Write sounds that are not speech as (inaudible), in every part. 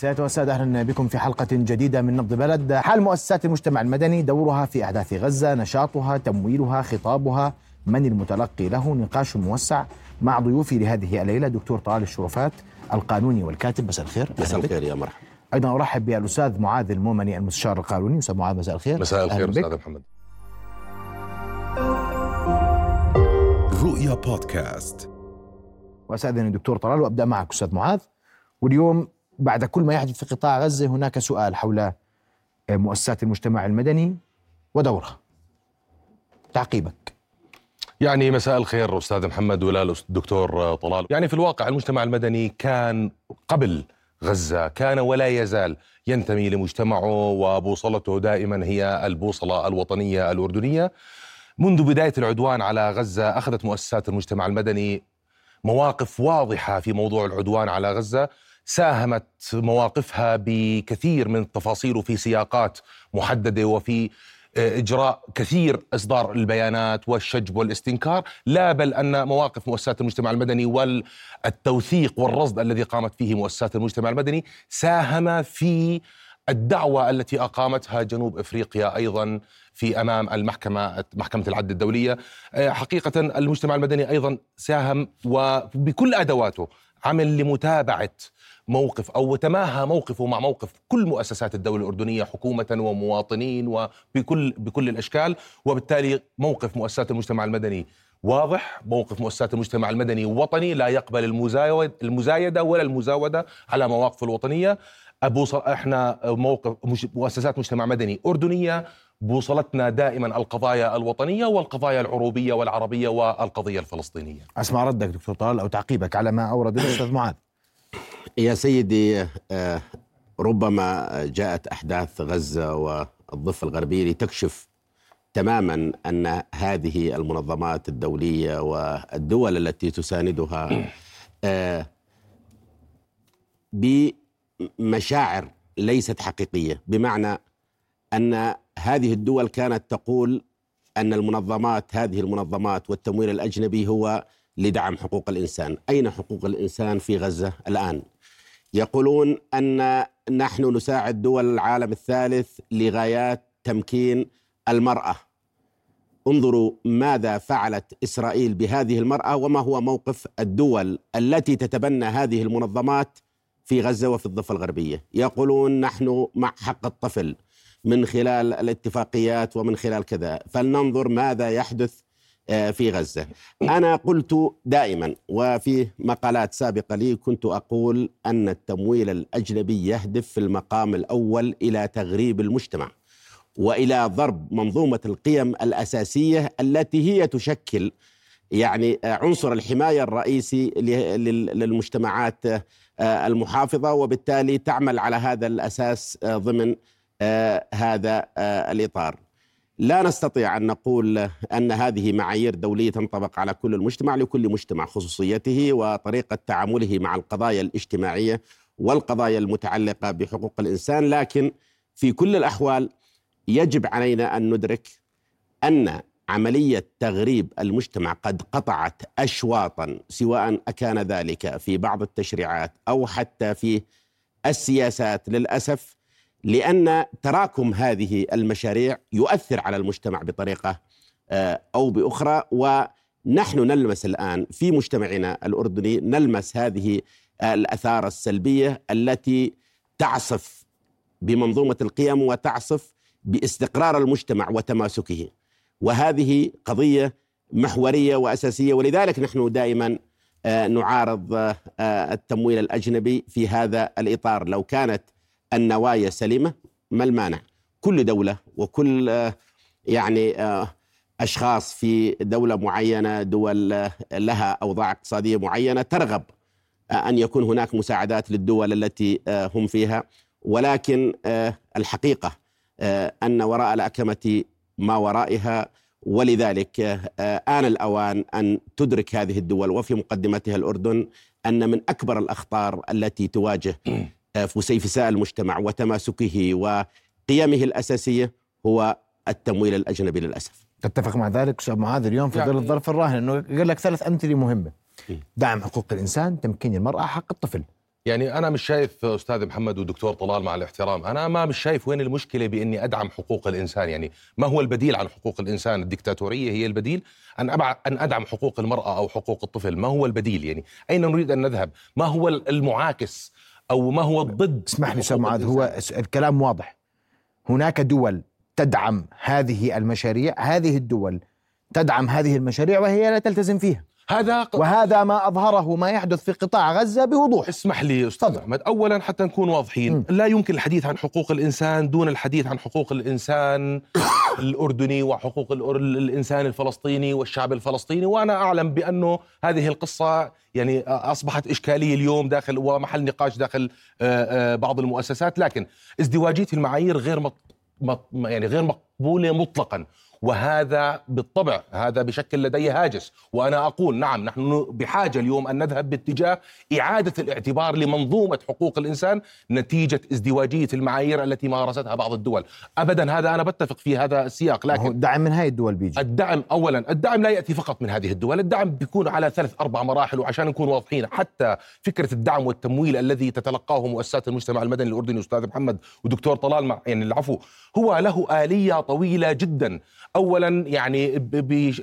سيادة والسادة أهلا بكم في حلقة جديدة من نبض بلد. حال مؤسسات المجتمع المدني دورها في أحداث غزة نشاطها تمويلها خطابها. من المتلقي له؟ نقاش موسع مع ضيوفي لهذه الليلة دكتور طلال الشرفات القانوني والكاتب. مساء الخير. مساء الخير يا مرحبا. أيضا أرحب بالأستاذ معاذ المومني المستشار القانوني. أستاذ معاذ مساء الخير. مساء الخير أستاذ محمد. رؤيا بودكاست. وأستاذن الدكتور طلال وأبدأ معك أستاذ معاذ. واليوم بعد كل ما يحدث في قطاع غزة هناك سؤال حول مؤسسات المجتمع المدني ودورها. تعقيبك. يعني مساء الخير أستاذ محمد ولا الدكتور طلال. يعني في الواقع المجتمع المدني كان قبل غزة كان ولا يزال ينتمي لمجتمعه وبوصلته دائما هي البوصلة الوطنية الأردنية. منذ بداية العدوان على غزة أخذت مؤسسات المجتمع المدني مواقف واضحة في موضوع العدوان على غزة. ساهمت مواقفها بكثير من التفاصيل وفي سياقات محددة وفي آه، إجراء كثير إصدار البيانات والشجب والاستنكار لا بل أن مواقف مؤسسات المجتمع المدني والتوثيق والرصد الذي قامت فيه مؤسسات المجتمع المدني ساهم في الدعوة التي أقامتها جنوب إفريقيا أيضا في أمام المحكمة محكمة العدل الدولية. آه، حقيقة المجتمع المدني أيضا ساهم وبكل أدواته عمل لمتابعة موقف أو تماهى موقفه مع موقف كل مؤسسات الدولة الأردنية حكومة ومواطنين وبكل بكل الأشكال وبالتالي موقف مؤسسات المجتمع المدني واضح موقف مؤسسات المجتمع المدني وطني لا يقبل المزايدة ولا المزاودة على مواقف الوطنية. أبو إحنا موقف مؤسسات مجتمع مدني أردنية بوصلتنا دائما القضايا الوطنية والقضايا العروبية والعربية والقضية الفلسطينية. أسمع ردك دكتور طلال أو تعقيبك على ما أورد الأستاذ (coughs) معاذ. يا سيدي آه، ربما جاءت أحداث غزة والضفة الغربية لتكشف تماما أن هذه المنظمات الدولية والدول التي تساندها آه، بمشاعر ليست حقيقية بمعنى أن هذه الدول كانت تقول أن المنظمات هذه المنظمات والتمويل الأجنبي هو لدعم حقوق الإنسان، أين حقوق الإنسان في غزة الآن؟ يقولون أن نحن نساعد دول العالم الثالث لغايات تمكين المرأة. انظروا ماذا فعلت إسرائيل بهذه المرأة وما هو موقف الدول التي تتبنى هذه المنظمات في غزة وفي الضفة الغربية، يقولون نحن مع حق الطفل من خلال الاتفاقيات ومن خلال كذا، فلننظر ماذا يحدث آه، في غزة. أنا قلت دائما وفي مقالات سابقة لي كنت أقول أن التمويل الأجنبي يهدف في المقام الأول إلى تغريب المجتمع وإلى ضرب منظومة القيم الأساسية التي هي تشكل يعني عنصر الحماية الرئيسي للمجتمعات آه، المحافظة وبالتالي تعمل على هذا الأساس آه، ضمن هذا الإطار. لا نستطيع أن نقول أن هذه معايير دولية تنطبق على كل المجتمع لكل مجتمع خصوصيته وطريقة تعامله مع القضايا الاجتماعية والقضايا المتعلقة بحقوق الإنسان لكن في كل الأحوال يجب علينا أن ندرك أن عملية تغريب المجتمع قد قطعت اشواطا سواء أكان ذلك في بعض التشريعات أو حتى في السياسات للأسف لأن تراكم هذه المشاريع يؤثر على المجتمع بطريقة آه، أو بأخرى ونحن نلمس الآن في مجتمعنا الأردني نلمس هذه الآثار السلبية التي تعصف بمنظومة القيم وتعصف باستقرار المجتمع وتماسكه. وهذه قضية محورية وأساسية ولذلك نحن دائما آه، نعارض آه، التمويل الأجنبي في هذا الإطار. لو كانت النوايا سليمه ما المانع؟ كل دولة وكل آه، يعني آه، أشخاص في دولة معينة دول آه، لها أوضاع اقتصادية معينة ترغب أن يكون هناك مساعدات للدول التي هم فيها ولكن الحقيقة أن وراء الأكمة ما ورائها ولذلك آن الأوان أن تدرك هذه الدول وفي مقدمتها الأردن أن من أكبر الأخطار التي تواجه (clears throat) فسيفساء المجتمع وتماسكه وقيمه الأساسية هو التمويل الأجنبي للأسف. تتفق مع ذلك أستاذ معاذ؟ اليوم في ظل يعني الظرف الراهن أنه قال لك ثلاث أمثلة مهمة. دعم حقوق الإنسان تمكين المرأة حق الطفل. يعني أنا مش شايف أستاذ محمد ودكتور طلال مع الاحترام. أنا ما مش شايف وين المشكلة بإني أدعم حقوق الإنسان. يعني ما هو البديل عن حقوق الإنسان؟ الدكتاتورية هي البديل. أن أبع أن أدعم حقوق المرأة أو حقوق الطفل ما هو البديل؟ يعني أين نريد أن نذهب؟ ما هو المعاكس؟ أو ما هو الضد اسمح لي معاذ هو الكلام واضح. هناك دول تدعم هذه المشاريع هذه الدول تدعم هذه المشاريع وهي لا تلتزم فيها. هذا. وهذا ما أظهره ما يحدث في قطاع غزة بوضوح. اسمح لي أستاذ أحمد. اولا حتى نكون واضحين م. لا يمكن الحديث عن حقوق الإنسان دون الحديث عن حقوق الإنسان (coughs) الأردني وحقوق الأر... الإنسان الفلسطيني والشعب الفلسطيني. وأنا أعلم بأنه هذه القصة يعني أصبحت إشكالية اليوم داخل ومحل نقاش داخل بعض المؤسسات. لكن ازدواجيه المعايير غير مط... مط... يعني غير مقبولة مطلقا. وهذا بالطبع هذا بشكل لدي هاجس. وأنا أقول نعم نحن بحاجة اليوم أن نذهب باتجاه إعادة الاعتبار لمنظومة حقوق الإنسان نتيجة ازدواجية المعايير التي مارستها بعض الدول. ابدا هذا أنا بتفق في هذا السياق لكن الدعم من هاي الدول بيجي؟ الدعم اولا الدعم لا يأتي فقط من هذه الدول الدعم بيكون على ثلاث أربع مراحل وعشان نكون واضحين. حتى فكرة الدعم والتمويل الذي تتلقاه مؤسسات المجتمع المدني الأردني أستاذ محمد ودكتور طلال يعني العفو هو له آلية طويلة جدا. اولا يعني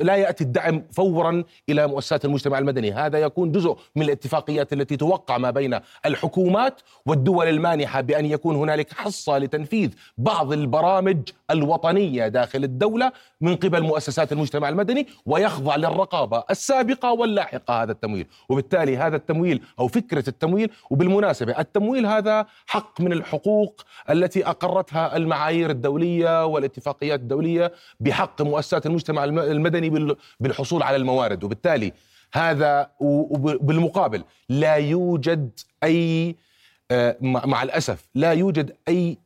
لا يأتي الدعم فورا إلى مؤسسات المجتمع المدني. هذا يكون جزء من الاتفاقيات التي توقع ما بين الحكومات والدول المانحة بأن يكون هنالك حصة لتنفيذ بعض البرامج الوطنية داخل الدولة من قبل مؤسسات المجتمع المدني ويخضع للرقابة السابقة واللاحقة هذا التمويل. وبالتالي هذا التمويل أو فكرة التمويل وبالمناسبة التمويل هذا حق من الحقوق التي أقرتها المعايير الدولية والاتفاقيات الدولية بحق مؤسسات المجتمع المدني بالحصول على الموارد وبالتالي هذا بالمقابل لا يوجد أي آه، مع الأسف لا يوجد أي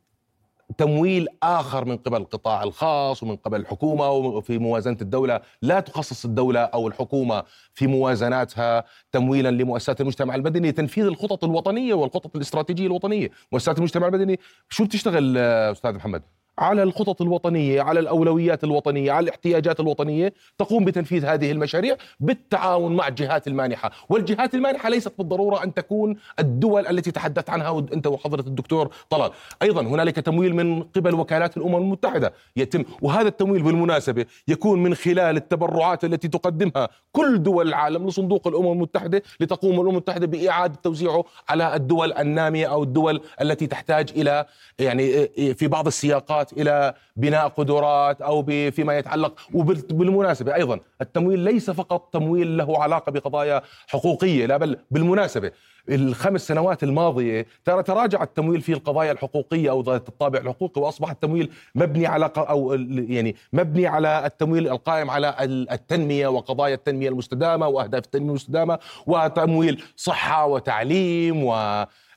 تمويل آخر من قبل القطاع الخاص ومن قبل الحكومة وفي موازنة الدولة. لا تخصص الدولة أو الحكومة في موازناتها تمويلا لمؤسسات المجتمع المدني. لتنفيذ الخطط الوطنية والخطط الاستراتيجية الوطنية، مؤسسات المجتمع المدني شو بتشتغل أستاذ محمد؟ على الخطط الوطنية، على الأولويات الوطنية، على الاحتياجات الوطنية، تقوم بتنفيذ هذه المشاريع بالتعاون مع الجهات المانحة، والجهات المانحة ليست بالضرورة أن تكون الدول التي تحدثت عنها انت وحضرة الدكتور طلال، أيضا هنالك تمويل من قبل وكالات الأمم المتحدة يتم، وهذا التمويل بالمناسبة يكون من خلال التبرعات التي تقدمها كل دول العالم لصندوق الأمم المتحدة لتقوم الأمم المتحدة بإعادة توزيعه على الدول النامية أو الدول التي تحتاج إلى يعني في بعض السياقات إلى بناء قدرات أو فيما يتعلق وبالمناسبه أيضا التمويل ليس فقط تمويل له علاقة بقضايا حقوقية لا بل بالمناسبة. الخمس سنوات الماضية ترى تراجع التمويل في القضايا الحقوقية أو ذات الطابع الحقوقي وأصبح التمويل مبني على أو يعني مبني على التمويل القائم على التنمية وقضايا التنمية المستدامة وأهداف التنمية المستدامة وتمويل صحة وتعليم و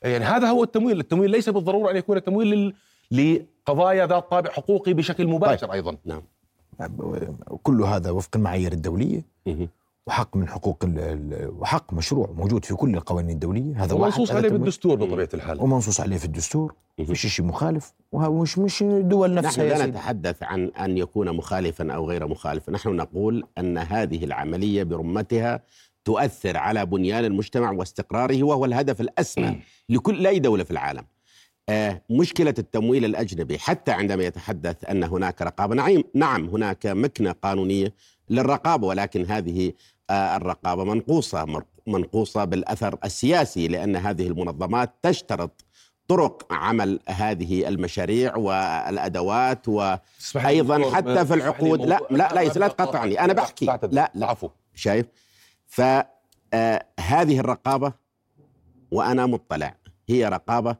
يعني هذا هو التمويل، التمويل ليس بالضرورة أن يكون تمويل لقضايا ذات طابع حقوقي بشكل مباشر طيب. أيضا. نعم. كل هذا وفق المعايير الدولية وحق من حقوق وحق مشروع موجود في كل القوانين الدولية. هذا ومنصوص عليه بالدستور بطبيعة الحال. ومنصوص عليه في الدستور. فيش شيء مخالف. ومش مش الدول نفسها نحن لا نتحدث عن أن يكون مخالفا أو غير مخالف نحن نقول أن هذه العملية برمتها تؤثر على بنيان المجتمع واستقراره وهو الهدف الأسمى لكل اي دولة في العالم. مشكلة التمويل الأجنبي حتى عندما يتحدث أن هناك رقابة. نعم نعم هناك مكنة قانونية للرقابة ولكن هذه آه، الرقابة منقوصة منقوصة بالأثر السياسي لأن هذه المنظمات تشترط طرق عمل هذه المشاريع والأدوات وأيضا حتى في العقود. لا لا لا لا تقاطعني أنا بحكي. لا لا. عفو. شايف؟ فهذه آه، الرقابة وأنا مطلع هي رقابة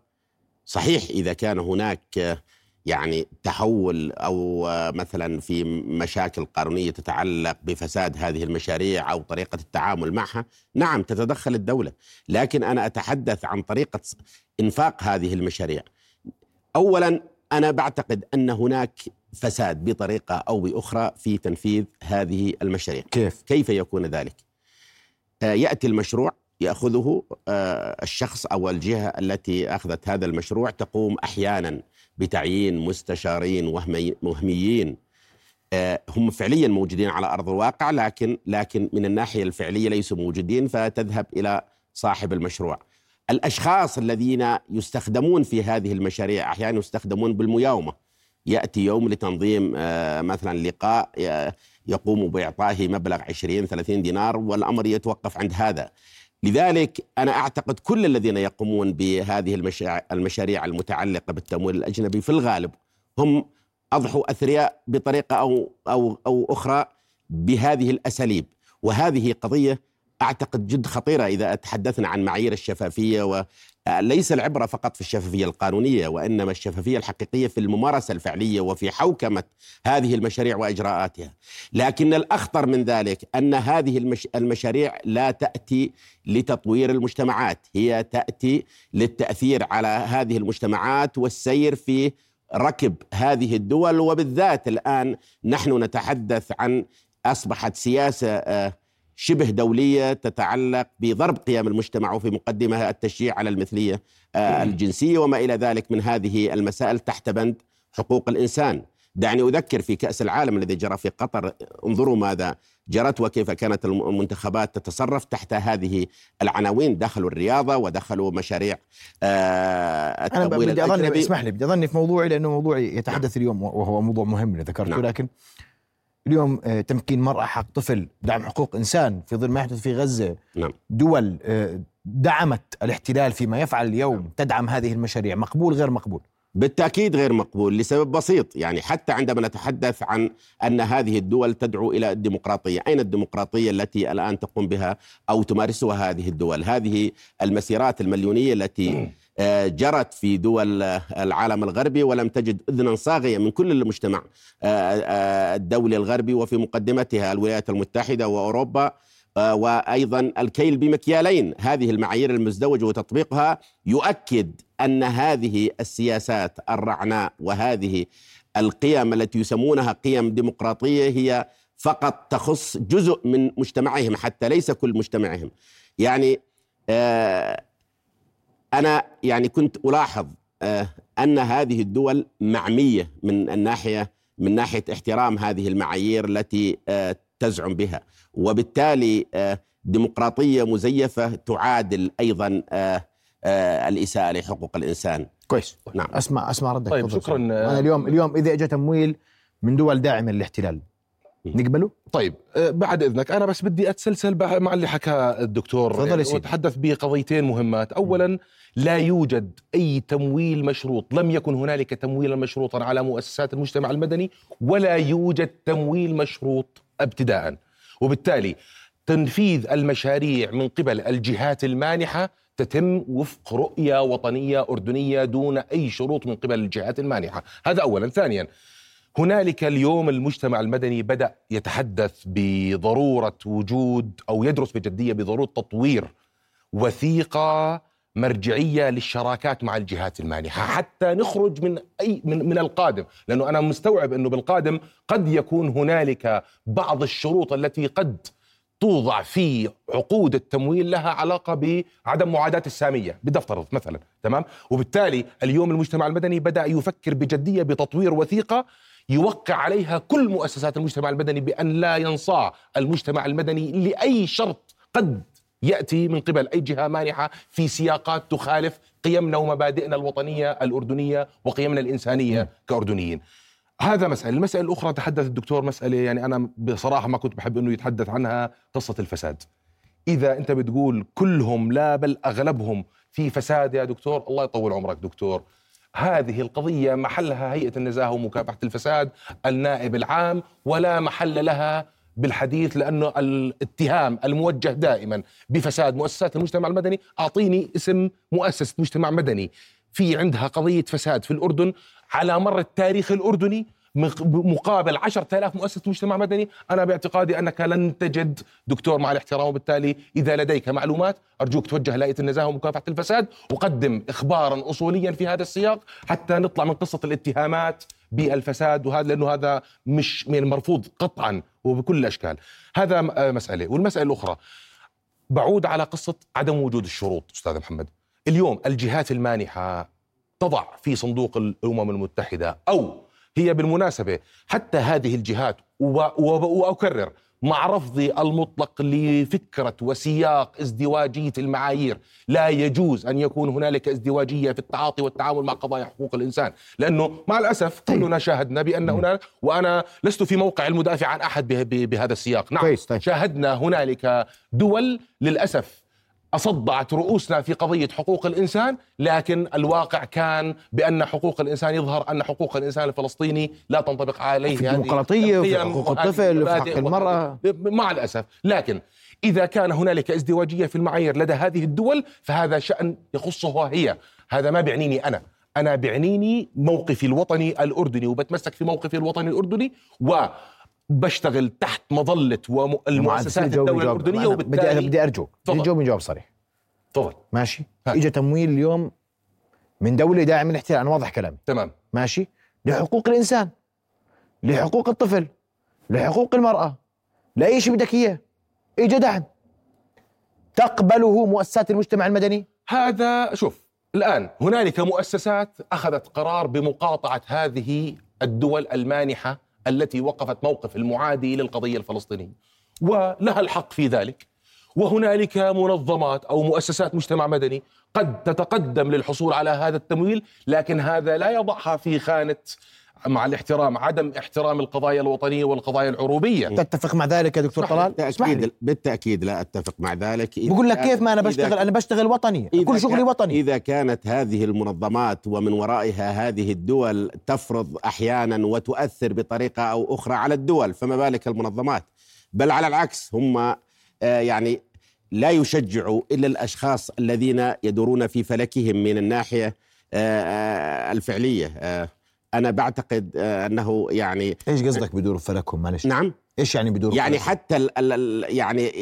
صحيح إذا كان هناك يعني تحول أو مثلا في مشاكل قانونيه تتعلق بفساد هذه المشاريع أو طريقة التعامل معها، نعم تتدخل الدولة، لكن أنا أتحدث عن طريقة إنفاق هذه المشاريع. اولا أنا بعتقد أن هناك فساد بطريقة أو بأخرى في تنفيذ هذه المشاريع. كيف؟ كيف يكون ذلك؟ آه، يأتي المشروع يأخذه آه، الشخص أو الجهة التي أخذت هذا المشروع تقوم أحيانا بتعيين مستشارين وهميين. آه، هم فعليا موجودين على أرض الواقع لكن لكن من الناحية الفعلية ليسوا موجودين فتذهب إلى صاحب المشروع. الأشخاص الذين يستخدمون في هذه المشاريع أحيانا يستخدمون بالمياومه يأتي يوم لتنظيم آه، مثلا لقاء يقوم بإعطائه مبلغ 20 30 دينار والأمر يتوقف عند هذا. لذلك أنا أعتقد كل الذين يقومون بهذه المشاريع المتعلقة بالتمويل الأجنبي في الغالب هم أضحوا أثرياء بطريقة أو أو أو أخرى بهذه الأساليب. وهذه قضية أعتقد جد خطيرة إذا تحدثنا عن معايير الشفافية وليس العبرة فقط في الشفافية القانونية وإنما الشفافية الحقيقية في الممارسة الفعلية وفي حوكمة هذه المشاريع وإجراءاتها. لكن الأخطر من ذلك أن هذه المش... المشاريع لا تأتي لتطوير المجتمعات، هي تأتي للتأثير على هذه المجتمعات والسير في ركب هذه الدول وبالذات الآن نحن نتحدث عن أصبحت سياسة آه، شبه دولية تتعلق بضرب قيم المجتمع وفي مقدمها التشجيع على المثلية آه، الجنسية وما إلى ذلك من هذه المسائل تحت بند حقوق الإنسان. دعني أذكر في كأس العالم الذي جرى في قطر انظروا ماذا جرت وكيف كانت المنتخبات تتصرف تحت هذه العناوين دخلوا الرياضة ودخلوا مشاريع آه أنا التمويل بدي أظني الأجنبي اسمح لي بدي أظني في موضوعي لأنه موضوعي يتحدث اليوم وهو موضوع مهم اللي ذكرته نعم. لكن اليوم آه، تمكين مرأة حق طفل دعم حقوق إنسان في ظل ما يحدث في غزة. نعم. دول آه، دعمت الاحتلال فيما يفعل اليوم تدعم هذه المشاريع مقبول غير مقبول؟ بالتأكيد غير مقبول لسبب بسيط. يعني حتى عندما نتحدث عن أن هذه الدول تدعو إلى الديمقراطية، أين الديمقراطية التي الآن تقوم بها أو تمارسها هذه الدول؟ هذه المسيرات المليونية التي (clears throat) جرت في دول آه، العالم الغربي ولم تجد إذنا صاغية من كل المجتمع آه، آه، الدولي الغربي وفي مقدمتها الولايات المتحدة وأوروبا آه، وأيضا الكيل بمكيالين. هذه المعايير المزدوجة وتطبيقها يؤكد أن هذه السياسات الرعناء وهذه القيم التي يسمونها قيم ديمقراطية هي فقط تخص جزء من مجتمعهم حتى ليس كل مجتمعهم. يعني آه أنا يعني كنت ألاحظ آه أن هذه الدول معمية من الناحية من ناحية احترام هذه المعايير التي آه تزعم بها. وبالتالي آه ديمقراطية مزيفة تعادل أيضا الإساءة لحقوق الإنسان. كويس. نعم. أسمع أسمع ردك. طيب، شكراً. أنا اليوم اليوم إذا اجى تمويل من دول داعمه للاحتلال. نقبله؟ طيب آه، بعد إذنك أنا بس بدي أتسلسل مع اللي حكاه الدكتور تفضل. وتحدث بقضيتين مهمات. اولا لا يوجد أي تمويل مشروط. لم يكن هنالك تمويلا مشروطا على مؤسسات المجتمع المدني ولا يوجد تمويل مشروط ابتداء وبالتالي تنفيذ المشاريع من قبل الجهات المانحة تتم وفق رؤية وطنية أردنية دون أي شروط من قبل الجهات المانحة. هذا اولا. ثانيا هنالك اليوم المجتمع المدني بدأ يتحدث بضرورة وجود أو يدرس بجدية بضرورة تطوير وثيقة مرجعية للشراكات مع الجهات المانحة حتى نخرج من أي من, من القادم لأنه أنا مستوعب أنه بالقادم قد يكون هنالك بعض الشروط التي قد توضع في عقود التمويل لها علاقة بعدم معاداة السامية بدي افترض مثلا تمام؟ وبالتالي اليوم المجتمع المدني بدأ يفكر بجدية بتطوير وثيقة يوقع عليها كل مؤسسات المجتمع المدني بأن لا ينصاع المجتمع المدني لأي شرط قد يأتي من قبل أي جهة مانحة في سياقات تخالف قيمنا ومبادئنا الوطنية الأردنية وقيمنا الإنسانية كأردنيين. هذا مسألة، المسألة الأخرى تحدث الدكتور مسألة يعني أنا بصراحة ما كنت بحب أنه يتحدث عنها قصة الفساد. إذا أنت بتقول كلهم لا بل أغلبهم في فساد يا دكتور الله يطول عمرك دكتور هذه القضية محلها هيئة النزاهة ومكافحة الفساد النائب العام ولا محل لها بالحديث لأنه الاتهام الموجه دائما بفساد مؤسسات المجتمع المدني أعطيني اسم مؤسسة مجتمع مدني. في عندها قضية فساد في الأردن على مر التاريخ الأردني مقابل 10000 مؤسسة مجتمع مدني. أنا باعتقادي أنك لن تجد دكتور مع الاحترام وبالتالي إذا لديك معلومات أرجوك توجه لهيئة النزاهة ومكافحة الفساد وقدم إخبارا أصوليا في هذا السياق حتى نطلع من قصة الاتهامات بالفساد وهذا لأنه هذا مش من المرفوض قطعا وبكل الأشكال. هذا مسألة. والمسألة الأخرى بعود على قصة عدم وجود الشروط أستاذ محمد. اليوم الجهات المانحة تضع في صندوق الأمم المتحدة أو هي بالمناسبة حتى هذه الجهات وأكرر مع رفضي المطلق لفكرة وسياق ازدواجية المعايير لا يجوز أن يكون هنالك ازدواجية في التعاطي والتعامل مع قضايا حقوق الإنسان لأنه مع الأسف طيب. كلنا شاهدنا بأن هناك وأنا لست في موقع المدافع عن أحد به- به- بهذا السياق نعم طيب. شاهدنا هنالك دول للأسف أصدعت رؤوسنا في قضية حقوق الإنسان لكن الواقع كان بأن حقوق الإنسان يظهر أن حقوق الإنسان الفلسطيني لا تنطبق عليه. في هذه الديمقراطية وفي حقوق الطفل وفي حق المرأة. مع الأسف. لكن إذا كان هنالك ازدواجية في المعايير لدى هذه الدول فهذا شأن يخصها هي. هذا ما بيعنيني أنا. أنا بيعنيني موقفي الوطني الأردني وبتمسك في موقفي الوطني الأردني وبشتغل تحت مظلة المؤسسات جاوب- الدولة جاوب. الأردنية أنا بدي وبالتالي بدي ارجوك بدي. تجاوبني جواب صريح. تفضل. ماشي. اجى تمويل اليوم من دولة داعمة للاحتلال. أنا واضح كلامي. تمام. ماشي؟ لحقوق الإنسان لحقوق الطفل لحقوق المرأة لأي شيء بدك إياه. اجى دعم. تقبله مؤسسات المجتمع المدني؟ هذا شوف الآن هنالك مؤسسات أخذت قرار بمقاطعة هذه الدول المانحة التي وقفت موقف المعادي للقضية الفلسطينية ولها الحق في ذلك وهنالك منظمات أو مؤسسات مجتمع مدني قد تتقدم للحصول على هذا التمويل لكن هذا لا يضعها في خانة مع الاحترام عدم احترام القضايا الوطنية والقضايا العروبية. تتفق مع ذلك يا دكتور. طلال. بالتأكيد بالتأكيد لا أتفق مع ذلك. بقول لك كيف ما أنا بشتغل أنا بشتغل وطني كل شغلي وطني. إذا كانت هذه المنظمات ومن ورائها هذه الدول تفرض أحيانا وتؤثر بطريقة أو أخرى على الدول فما بالك المنظمات؟ بل على العكس هم آه، يعني لا يشجعوا إلا الأشخاص الذين يدورون في فلكهم من الناحية آه، أنا بعتقد آه، أنه يعني إيش قصدك بدور فلكهم؟ معلش. نعم. إيش يعني بدور يعني فلكهم؟ حتى ال ال يعني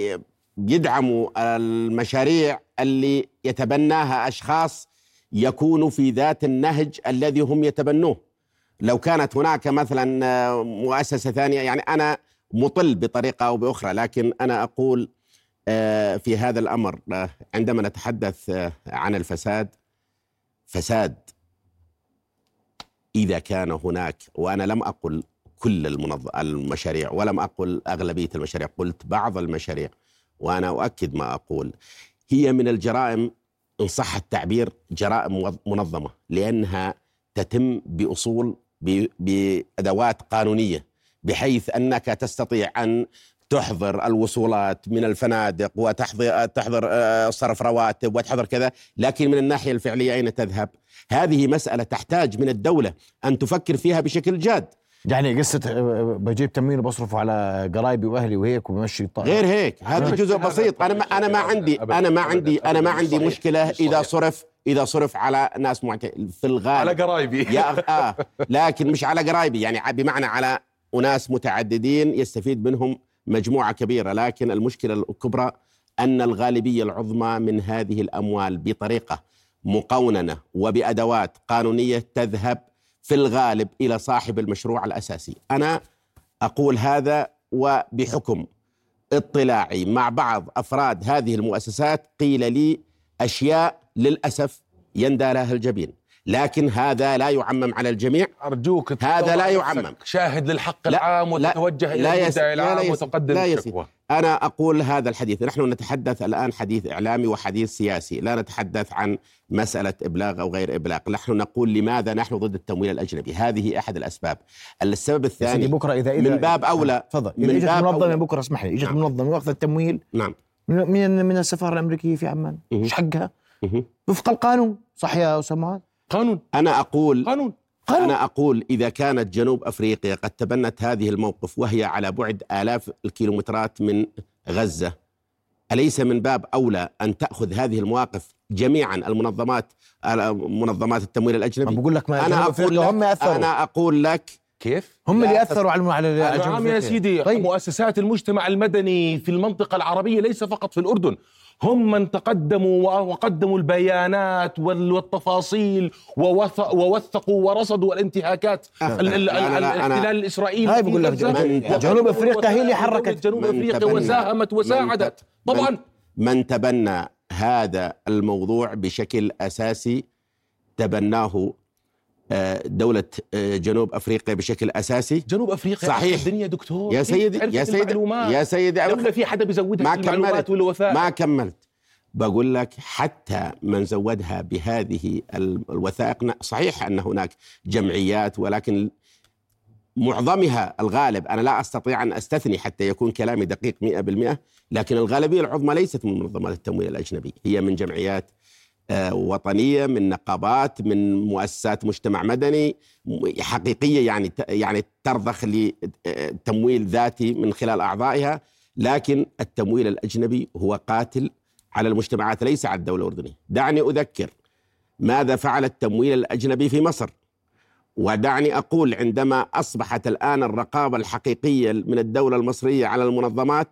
يدعموا المشاريع اللي يتبناها أشخاص يكونوا في ذات النهج الذي هم يتبنوه. لو كانت هناك مثلا آه، مؤسسة ثانية يعني أنا مطل بطريقة أو بأخرى لكن أنا أقول آه، في هذا الأمر عندما نتحدث عن الفساد فساد إذا كان هناك وأنا لم أقل كل. المشاريع ولم أقل أغلبية المشاريع قلت بعض المشاريع وأنا أؤكد ما أقول هي من الجرائم إن صح التعبير جرائم منظمة لأنها تتم بأصول ب... بأدوات قانونية بحيث أنك تستطيع أن تحضر الوصولات من الفنادق وتحضر تحضر آه، صرف رواتب وتحضر كذا لكن من الناحية الفعلية أين تذهب؟ هذه مسألة تحتاج من الدولة أن تفكر فيها بشكل جاد يعني قصة آه، بجيب تموين وبصرفه على قرايبي وأهلي وهيك وبمشي الطاقة. غير هيك هذا. جزء بسيط أنا ما أنا ما عندي. أنا ما. عندي أنا ما. عندي صحيح. إذا صرف إذا صرف على ناس معت... في على الغالب قرايبي يا أخ- آه لكن مش على قرايبي يعني بمعنى على أناس متعددين يستفيد منهم مجموعة كبيرة لكن المشكلة الكبرى أن الغالبية العظمى من هذه الأموال بطريقة مقوننة وبأدوات قانونية تذهب في الغالب إلى صاحب المشروع الأساسي. أنا أقول هذا وبحكم اطلاعي مع بعض أفراد هذه المؤسسات قيل لي أشياء للأسف يندى لها الجبين. لكن هذا لا يعمم على الجميع أرجوك هذا لا يعمم. شاهد للحق لا، العام لا، وتتوجه لا إلى المدعي لا، لا العام يس- وتقدم لا. الشكوى أنا أقول هذا الحديث نحن نتحدث الآن حديث إعلامي وحديث سياسي لا نتحدث عن مسألة إبلاغ أو غير إبلاغ نحن نقول لماذا نحن ضد التمويل الأجنبي هذه أحد الأسباب السبب الثاني بكرة اذا اذا من باب أولى. تفضل من منظمة أولى. بكرة اسمح لي إجت نعم. منظمة واخذت التمويل نعم من من من السفارة الأمريكية في عمان. إيش حقها؟ وفق القانون صح يا اسامه معاذ؟ قانون أنا أقول قانون قانون أنا أقول إذا كانت جنوب أفريقيا قد تبنت هذه الموقف وهي على بعد آلاف الكيلومترات من غزة أليس من باب أولى أن تأخذ هذه المواقف جميعا المنظمات منظمات التمويل ما الأجنبي بقول لك ما أنا أقول أفريقيا هم لك أثروا أنا أقول لك كيف؟ هم اللي. أثروا على على نعم يا. سيدي طيب مؤسسات المجتمع المدني في المنطقة العربية ليس فقط في الأردن هم من تقدموا وقدموا البيانات وال- والتفاصيل ووث- ووثقوا ورصدوا الانتهاكات الاحتلال الإسرائيلي هاي في بقول لك جنوب أفريقيا هي اللي حركت. جنوب تبنى- وساهمت وساعدت. طبعا. من- من تبنى هذا الموضوع بشكل أساسي تبناه دولة آه، جنوب أفريقيا بشكل أساسي جنوب أفريقيا صحيح. الدنيا دكتور يا سيدي يا سيدي المعلومات؟ يا سيدي لولا في حدا بيزودها ما كملت. والوثائق ما كملت بقول لك حتى من زودها بهذه ال- الوثائق صحيح أن هناك جمعيات ولكن معظمها الغالب أنا لا أستطيع أن أستثني حتى يكون كلامي دقيق 100% لكن الغالبية العظمى ليست من منظمات التمويل الأجنبي هي من جمعيات آه، وطنية من نقابات من مؤسسات مجتمع مدني حقيقية يعني يعني ترضخ لتمويل ذاتي من خلال أعضائها. لكن التمويل الأجنبي هو قاتل على المجتمعات ليس على الدولة الأردنية. دعني أذكر ماذا فعل التمويل الأجنبي في مصر. ودعني أقول عندما أصبحت الآن الرقابة الحقيقية من الدولة المصرية على المنظمات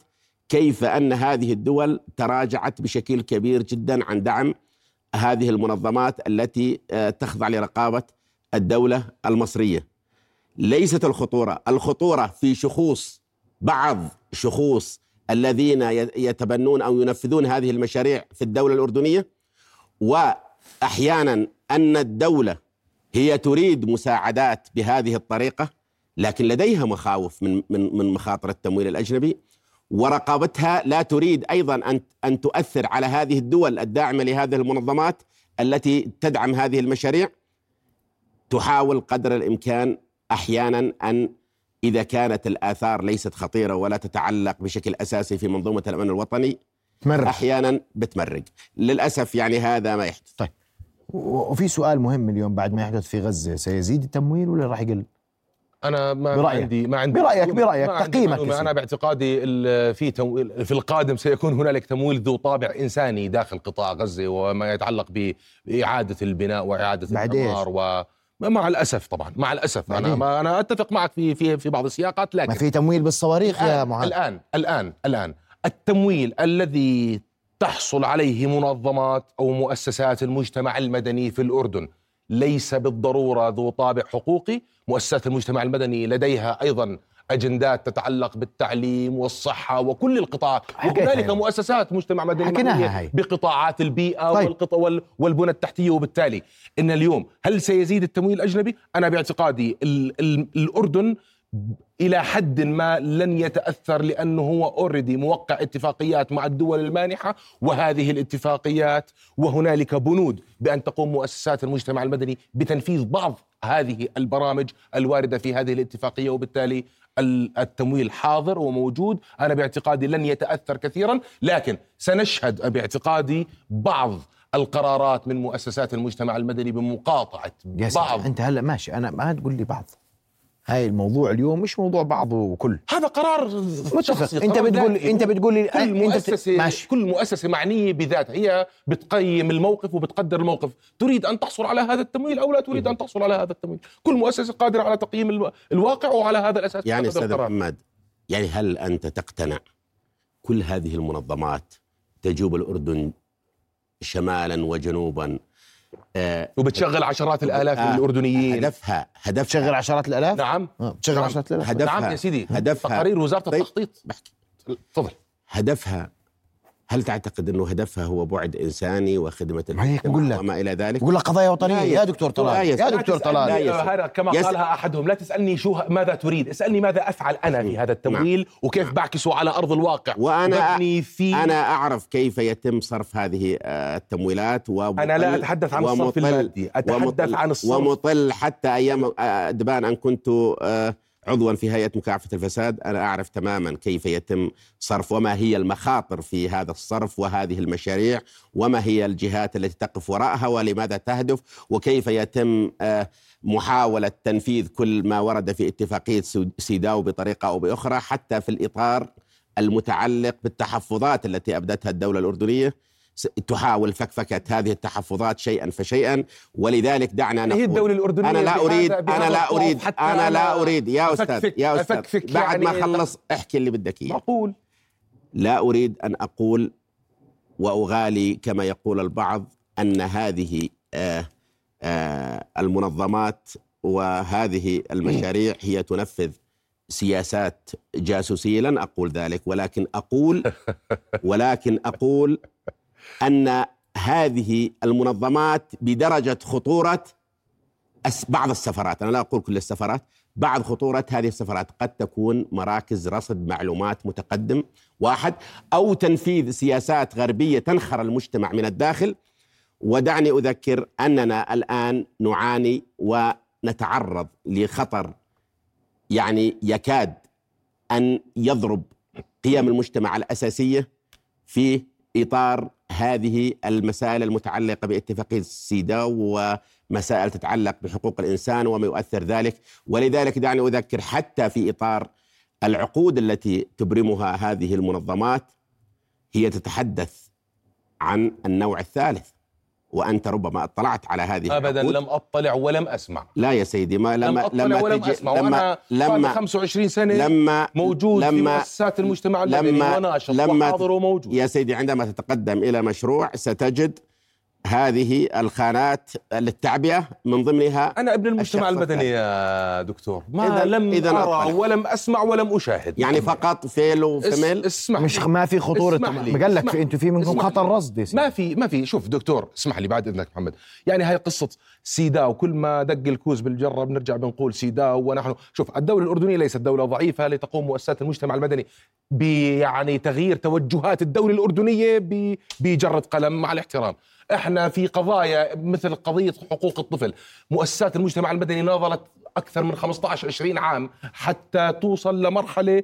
كيف أن هذه الدول تراجعت بشكل كبير جدا عن دعم هذه المنظمات التي آه، تخضع لرقابة الدولة المصرية. ليست الخطورة. الخطورة في شخوص بعض شخوص الذين يتبنون أو ينفذون هذه المشاريع في الدولة الأردنية. وأحيانا أن الدولة هي تريد مساعدات بهذه الطريقة لكن لديها مخاوف من من من مخاطر التمويل الأجنبي. ورقابتها لا تريد أيضا ان أن تؤثر على هذه الدول الداعمة لهذه المنظمات التي تدعم هذه المشاريع. تحاول قدر الإمكان أحيانا أن إذا كانت الآثار ليست خطيرة ولا تتعلق بشكل أساسي في منظومة الأمن الوطني تمرح أحيانا بتمرق. للأسف يعني هذا ما يحدث. و- وفي سؤال مهم اليوم بعد ما يحدث في غزة سيزيد التمويل ولا راح يقل؟ أنا ما برأيك. عندي ما عندي برأيك- معلومة. برأيك. ما عندي تقييمك. أنا باعتقادي في تمويل في القادم سيكون هنالك تمويل ذو طابع إنساني داخل قطاع غزة وما يتعلق بإعادة البناء وإعادة الإعمار و مع الأسف طبعا مع الأسف أنا. ما أنا أتفق معك في في في بعض السياقات لكن ما في تمويل بالصواريخ يا معاذ الآن الآن الآن التمويل الذي تحصل عليه منظمات أو مؤسسات المجتمع المدني في الأردن ليس بالضرورة ذو طابع حقوقي مؤسسات المجتمع المدني لديها أيضا أجندات تتعلق بالتعليم والصحة وكل القطاعات هي. مؤسسات مجتمع مدني. بقطاعات البيئة طيب. والبنى التحتية وبالتالي إن اليوم هل سيزيد التمويل الأجنبي؟ أنا باعتقادي ال ال الأردن إلى حد ما لن يتأثر لأنه هو اوريدي موقع اتفاقيات مع الدول المانحة وهذه الاتفاقيات وهنالك بنود بأن تقوم مؤسسات المجتمع المدني بتنفيذ بعض هذه البرامج الواردة في هذه الاتفاقية وبالتالي ال- التمويل حاضر وموجود. أنا باعتقادي لن يتأثر كثيرا لكن سنشهد باعتقادي بعض القرارات من مؤسسات المجتمع المدني بمقاطعة يا بعض. أنت هلا ماشي. أنا ما تقول لي بعض. هاي الموضوع اليوم مش موضوع بعض وكل هذا قرار شخصي، متفق أنت قرار بتقول. أنت بتقول لي كل أنت مؤسسة ماشي. كل مؤسسة معنية بذاتها. هي بتقيم الموقف وبتقدر الموقف. تريد أن تحصل على هذا التمويل أو لا تريد أن تحصل على هذا التمويل؟ كل مؤسسة قادرة على تقييم الو- الواقع وعلى هذا الأساس يعني أستاذ. محمد يعني هل أنت تقتنع كل هذه المنظمات تجوب الأردن شمالا وجنوبا آه وبتشغل عشرات الآلاف من آه، الأردنيين. هدفها هدفها تشغل عشرات الآلاف؟ نعم. آه، تشغل نعم. عشرات الآلاف. هدفها نعم يا سيدي. هدفها. تقارير وزارة طيب. التخطيط. بحكي تفضل. هدفها. هل تعتقد أنه هدفها هو بعد إنساني وخدمة لك. وما إلى ذلك؟ بقول لك قضايا وطنية يا دكتور لا طلال يا. دكتور لا طلال يا تسألني سيدي. هذا كما يس- قالها أحدهم لا تسألني شو ماذا تريد اسألني ماذا أفعل أنا في هذا التمويل وكيف بعكسه على أرض الواقع ببني في أنا أعرف كيف يتم صرف هذه آه، التمويلات ومطل أنا لا أتحدث عن الصرف المادي أتحدث ومطل- عن الصرف ومطل حتى أيام آه، دبان أن كنت آه، عضوا في هيئة مكافحة الفساد أنا أعرف تماما كيف يتم صرف وما هي المخاطر في هذا الصرف وهذه المشاريع وما هي الجهات التي تقف وراءها ولماذا تهدف وكيف يتم آه، محاولة تنفيذ كل ما ورد في اتفاقية سيداو بطريقة أو بأخرى حتى في الإطار المتعلق بالتحفظات التي أبدتها الدولة الأردنية. تحاول فكفكة هذه التحفظات شيئا فشيئا. ولذلك دعنا هي نقول الدولة الأردنية أنا لا بهذا أنا لا حتى أنا لا اريد يا أستاذ أفكفك- يا أستاذ أفكفك بعد ما يعني خلص احكي اللي بدك إياه. معقول لا أريد أن أقول وأغالي كما يقول البعض أن هذه آه آه المنظمات وهذه المشاريع هي تنفذ سياسات جاسوسيه لن أقول ذلك ولكن أقول (laughs) ولكن أقول أن هذه المنظمات بدرجة خطورة بعض السفارات أنا لا أقول كل السفارات بعض خطورة هذه السفارات قد تكون مراكز رصد معلومات متقدم واحد أو تنفيذ سياسات غربية تنخر المجتمع من الداخل. ودعني أذكر أننا الآن نعاني ونتعرض لخطر يعني يكاد أن يضرب قيم المجتمع الأساسية في إطار هذه المسائل المتعلقة باتفاقيه سيداو ومسائل تتعلق بحقوق الإنسان وما يؤثر ذلك. ولذلك دعني أذكر حتى في إطار العقود التي تبرمها هذه المنظمات هي تتحدث عن النوع الثالث. وأنت ربما اطلعت على هذه ابدا العقود. لم أطلع ولم أسمع. لا يا سيدي ما لم لما أطلع لما ولم تجي أسمع. لما لما لما 25 سنة لما موجود في لما مؤسسات المجتمع المدني لما- وناشط لما وحاضر وموجود. يا سيدي عندما تتقدم إلى مشروع ستجد هذه الخانات للتعبئة من ضمنها أنا ابن المجتمع المدني يا دكتور ما إذن- لم إذن أرى أطلع. ولم أسمع ولم أشاهد يعني فقط فيل وفميل اسمح مش لي. ما في خطورة. ما قال لك في أنتم في منكم خطر. رصد. ما في ما في شوف دكتور اسمح لي بعد إذنك محمد يعني هاي قصة سيداو وكل ما دق الكوز بالجرة بنرجع بنقول سيداو ونحن شوف الدولة الأردنية ليست دولة ضعيفة لتقوم مؤسسات المجتمع المدني بيعني تغيير توجهات الدولة الأردنية ب- بجرة قلم مع الاحترام إحنا في قضايا مثل قضية حقوق الطفل. مؤسسات المجتمع المدني ناضلت أكثر من 15 20 عام حتى توصل لمرحلة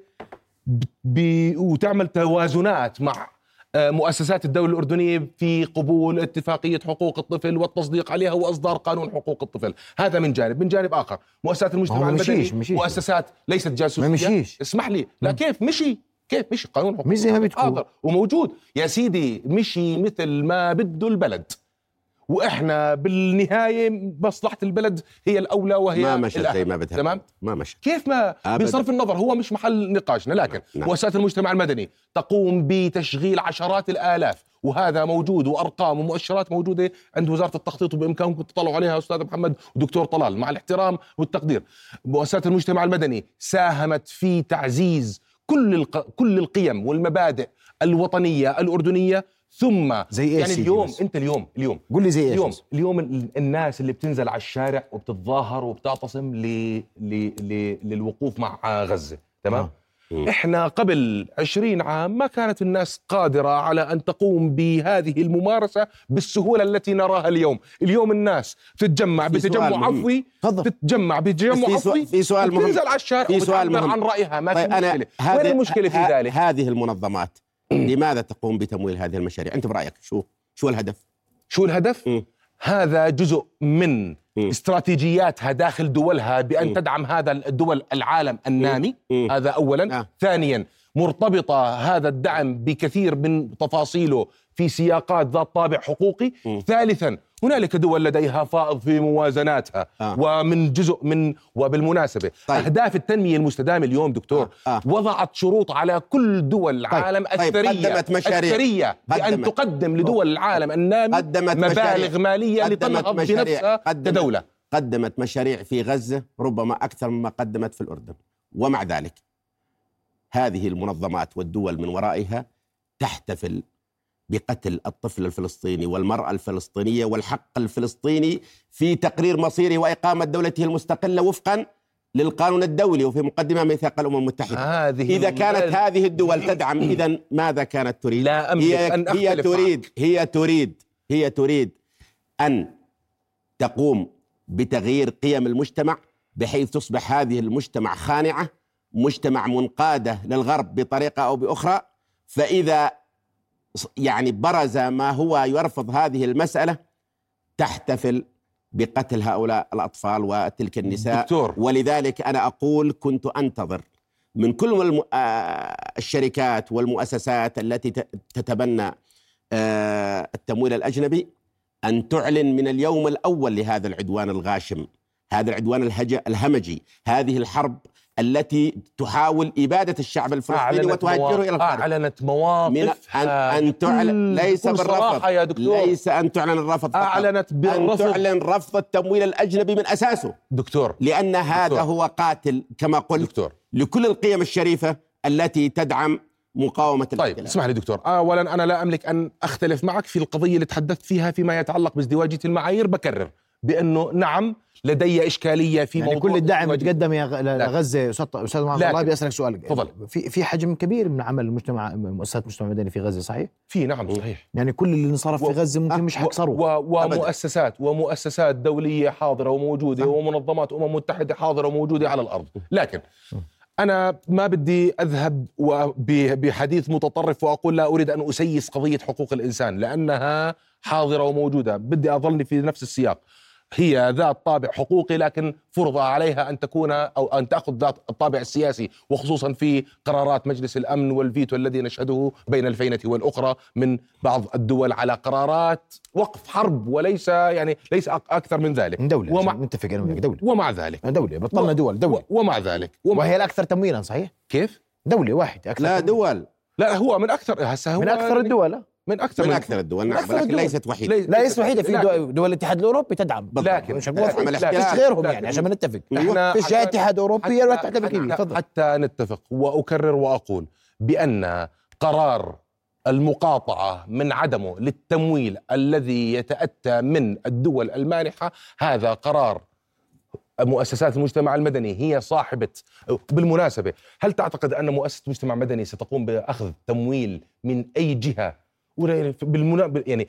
ب... ب... وتعمل توازنات مع آه، مؤسسات الدولة الأردنية في قبول اتفاقية حقوق الطفل والتصديق عليها وإصدار قانون حقوق الطفل. هذا من جانب. من جانب آخر مؤسسات المجتمع المدني مشيش- مشيش. مؤسسات ليست جاسوسية. مشيش. اسمح لي. لا كيف؟ مشي. كيف؟ مشي قانون حقوق مش زي ما بتقول. حاضر. وموجود. يا سيدي مشي مثل ما بده البلد. وإحنا بالنهاية مصلحة البلد هي الأولى وهي ما مشت. زي ما بدها تمام؟ ما مشت. كيف ما أبداً. بصرف النظر هو مش محل نقاشنا لكن نعم. مؤسسات المجتمع المدني تقوم بتشغيل عشرات الآلاف. وهذا موجود وأرقام ومؤشرات موجودة عند وزارة التخطيط وبإمكانكم تطلعوا عليها أستاذ محمد ودكتور طلال مع الاحترام والتقدير. مؤسسات المجتمع المدني ساهمت في تعزيز كل الق... كل القيم والمبادئ الوطنية الأردنية ثم زي إيه يعني اليوم بس؟ أنت اليوم اليوم قول لي زي إيش اليوم؟ اليوم ال- الناس اللي بتنزل على الشارع وبتتظاهر وبتعتصم ل... ل... ل... للوقوف مع غزة تمام آه. مم. إحنا قبل عشرين عام ما كانت الناس قادرة على أن تقوم بهذه الممارسة بالسهولة التي نراها اليوم اليوم الناس تتجمع بتجمع. عفوي تتجمع بتجمع عفوي في سؤال مهم. وبتنزل على الشارع في سؤال مهم. عن رأيها ما طيب في أنا مشكلة وين المشكلة في ذلك هذه المنظمات لماذا تقوم بتمويل هذه المشاريع أنت برأيك شو شو الهدف شو الهدف؟ مم. هذا جزء من. استراتيجياتها داخل دولها بأن. تدعم هذا الدول العالم النامي. هذا أولا آه. ثانيا مرتبطة هذا الدعم بكثير من تفاصيله في سياقات ذات طابع حقوقي. ثالثا هنالك دول لديها فائض في موازناتها آه. ومن جزء من وبالمناسبة طيب. أهداف التنمية المستدامة اليوم دكتور آه. آه. وضعت شروط على كل دول العالم طيب. الثرية قدمت مشاريع. بأن قدمت. تقدم لدول العالم النامي قدمت مبالغ قدمت لتنهض. بنفسها قدمت. كدولة قدمت مشاريع في غزة ربما أكثر مما قدمت في الأردن ومع ذلك هذه المنظمات والدول من ورائها تحتفل بقتل الطفل الفلسطيني والمرأة الفلسطينية والحق الفلسطيني في تقرير مصيره وإقامة دولته المستقلة وفقا للقانون الدولي وفي مقدمة ميثاق الأمم المتحدة هذه إذا كانت هذه الدول تدعم إذا ماذا كانت تريد؟ لا أملك هي أن هي تريد. هي تريد هي تريد أن تقوم بتغيير قيم المجتمع بحيث تصبح هذه المجتمع خانعة مجتمع منقادة للغرب بطريقة أو بأخرى فإذا ص- يعني برز ما هو يرفض هذه المسألة تحتفل بقتل هؤلاء الأطفال وتلك النساء دكتور. ولذلك أنا أقول كنت أنتظر من كل الم... الشركات والمؤسسات التي تتبنى التمويل الأجنبي أن تعلن من اليوم الأول لهذا العدوان الغاشم هذا العدوان الهج... الهمجي هذه الحرب التي تحاول إبادة الشعب الفلسطيني وتهجره إلى الخارج أعلنت من مواقفها ان أن تعلن ليس بالرفض. يا دكتور. ليس أن تعلن الرفض فقط. أعلنت بالرفض. تعلن رفض التمويل الأجنبي من أساسه. دكتور لأن هذا دكتور. هو قاتل كما قلت دكتور. لكل القيم الشريفة التي تدعم مقاومة طيب. اسمح لي دكتور. اولا أنا لا أملك أن أختلف معك في القضية اللي تحدثت فيها فيما يتعلق بازدواجيه المعايير بكرر بأنه نعم لدي إشكالية في يعني موضوع كل الدعم. يتقدم غ- لغزه أستاذ أستاذ محمد لكن- الله بيسالك سؤال تفضل. في في حجم كبير من عمل المجتمع مؤسسات المجتمع المدني في غزة صحيح؟ في نعم صحيح يعني كل اللي انصرف في غزة ممكن آه، مش و- حيكسروا و- أبداً. ومؤسسات ومؤسسات دولية حاضرة وموجودة صح. ومنظمات أمم متحدة حاضرة وموجودة على الأرض لكن أنا ما بدي أذهب وب- بحديث متطرف وأقول لا أريد أن أسيس قضية حقوق الإنسان لأنها حاضرة وموجودة بدي أظلني في نفس السياق هي ذات طابع حقوقي لكن فرض عليها أن تكون أو أن تأخذ ذات الطابع السياسي وخصوصا في قرارات مجلس الأمن والفيتو الذي نشهده بين الفينة والأخرى من بعض الدول على قرارات وقف حرب وليس يعني ليس أكثر من ذلك. من دولة ومع ومع نتفق أنا وياك دولة. ومع ذلك. دولة بطلنا دول دولة. ومع ذلك. ومع وهي الأكثر تمويلا صحيح؟ كيف؟ دولة واحدة أكثر لا تمويلاً. دول. لا هو من أكثر هسه هو من أكثر الدول. من أكثر من أكثر الدول نعم أكثر لكن الدول. ليست وحيدة. ليس- لا ليس وحيدة. في دول, دول الاتحاد الأوروبي تدعم. لكن- مش غيرهم لكن- يعني عشان ما نتفق. فيش اتحاد اوروبي ولا اتحاد حتى, امريكي حتى, تفضل. حتى نتفق وأكرر وأقول بأن قرار المقاطعة من عدمه للتمويل الذي يتأتى من الدول المانحة هذا قرار مؤسسات المجتمع المدني هي صاحبة بالمناسبة هل تعتقد أن مؤسسة مجتمع مدني ستقوم بأخذ تمويل من أي جهة بالمنا... يعني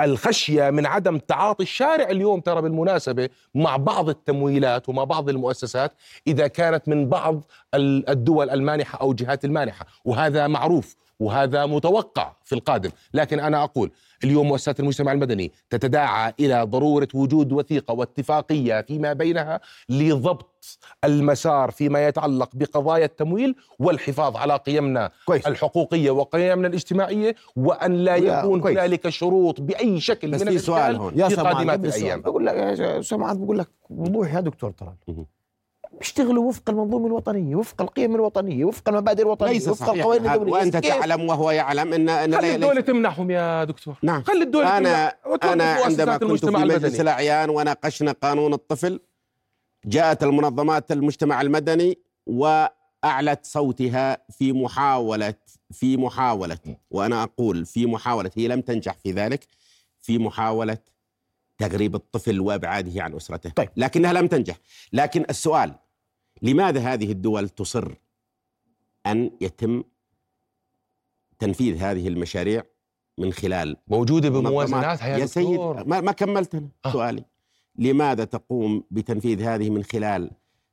الخشية من عدم تعاطي الشارع اليوم ترى بالمناسبة مع بعض التمويلات ومع بعض المؤسسات إذا كانت من بعض ال- الدول المانحة أو جهات المانحة. وهذا معروف وهذا متوقع في القادم. لكن أنا أقول اليوم مؤسسات المجتمع المدني تتداعى إلى ضرورة وجود وثيقة واتفاقية فيما بينها لضبط المسار فيما يتعلق بقضايا التمويل والحفاظ على قيمنا كويس الحقوقية وقيمنا الاجتماعية وأن لا يكون كويس. هنالك شروط بأي شكل بس من في سؤال هون يا في سمعان. الأيام بقول لك يا سمعان بقول لك وضوح يا دكتور مهم. بيشتغلوا وفق المنظومة الوطنية وفق القيم الوطنية وفق المبادئ الوطنية ليس وفق القوانين. الدولية. وأنت؟ تعلم وهو يعلم ان إن خلي ليس- تمنحهم يا دكتور. نعم. خلي الدولة أنا أنا عندما كنت في مجلس الأعيان وناقشنا قانون الطفل جاءت المنظمات المجتمع المدني وأعلت صوتها في محاوله في محاولة. وأنا أقول في محاولة هي لم تنجح في ذلك في محاولة تغريب الطفل وأبعاده عن أسرته. طيب. لكنها لم تنجح. لكن السؤال لماذا هذه الدول تصر أن يتم تنفيذ هذه المشاريع من خلال موجودة. بموازناتها يا, يا سيد ما, ما كملت أنا آه. سؤالي لماذا تقوم بتنفيذ هذه من خلال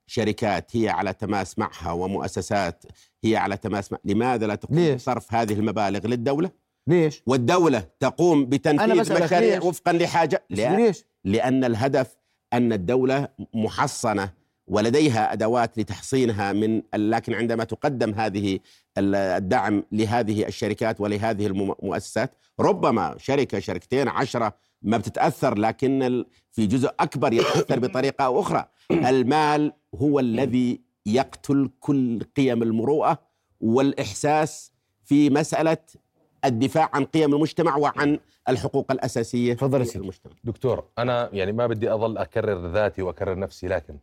شركات هي على تماس معها ومؤسسات هي على تماس مع لماذا لا تقوم ليش؟ بصرف هذه المبالغ للدولة ليش؟ والدولة تقوم بتنفيذ مشاريع؟ وفقا لحاجة لا ليش؟ لأن الهدف أن الدولة محصنة ولديها أدوات لتحصينها من لكن عندما تقدم هذه ال- الدعم لهذه الشركات ولهذه المؤسسات ربما شركة شركتين عشرة ما بتتأثر لكن في جزء أكبر يتأثر بطريقة أو أخرى المال هو الذي يقتل كل قيم المروءة والإحساس في مسألة الدفاع عن قيم المجتمع وعن الحقوق الأساسية تفضل. المجتمع دكتور أنا يعني ما بدي أظل أكرر ذاتي وأكرر نفسي لكن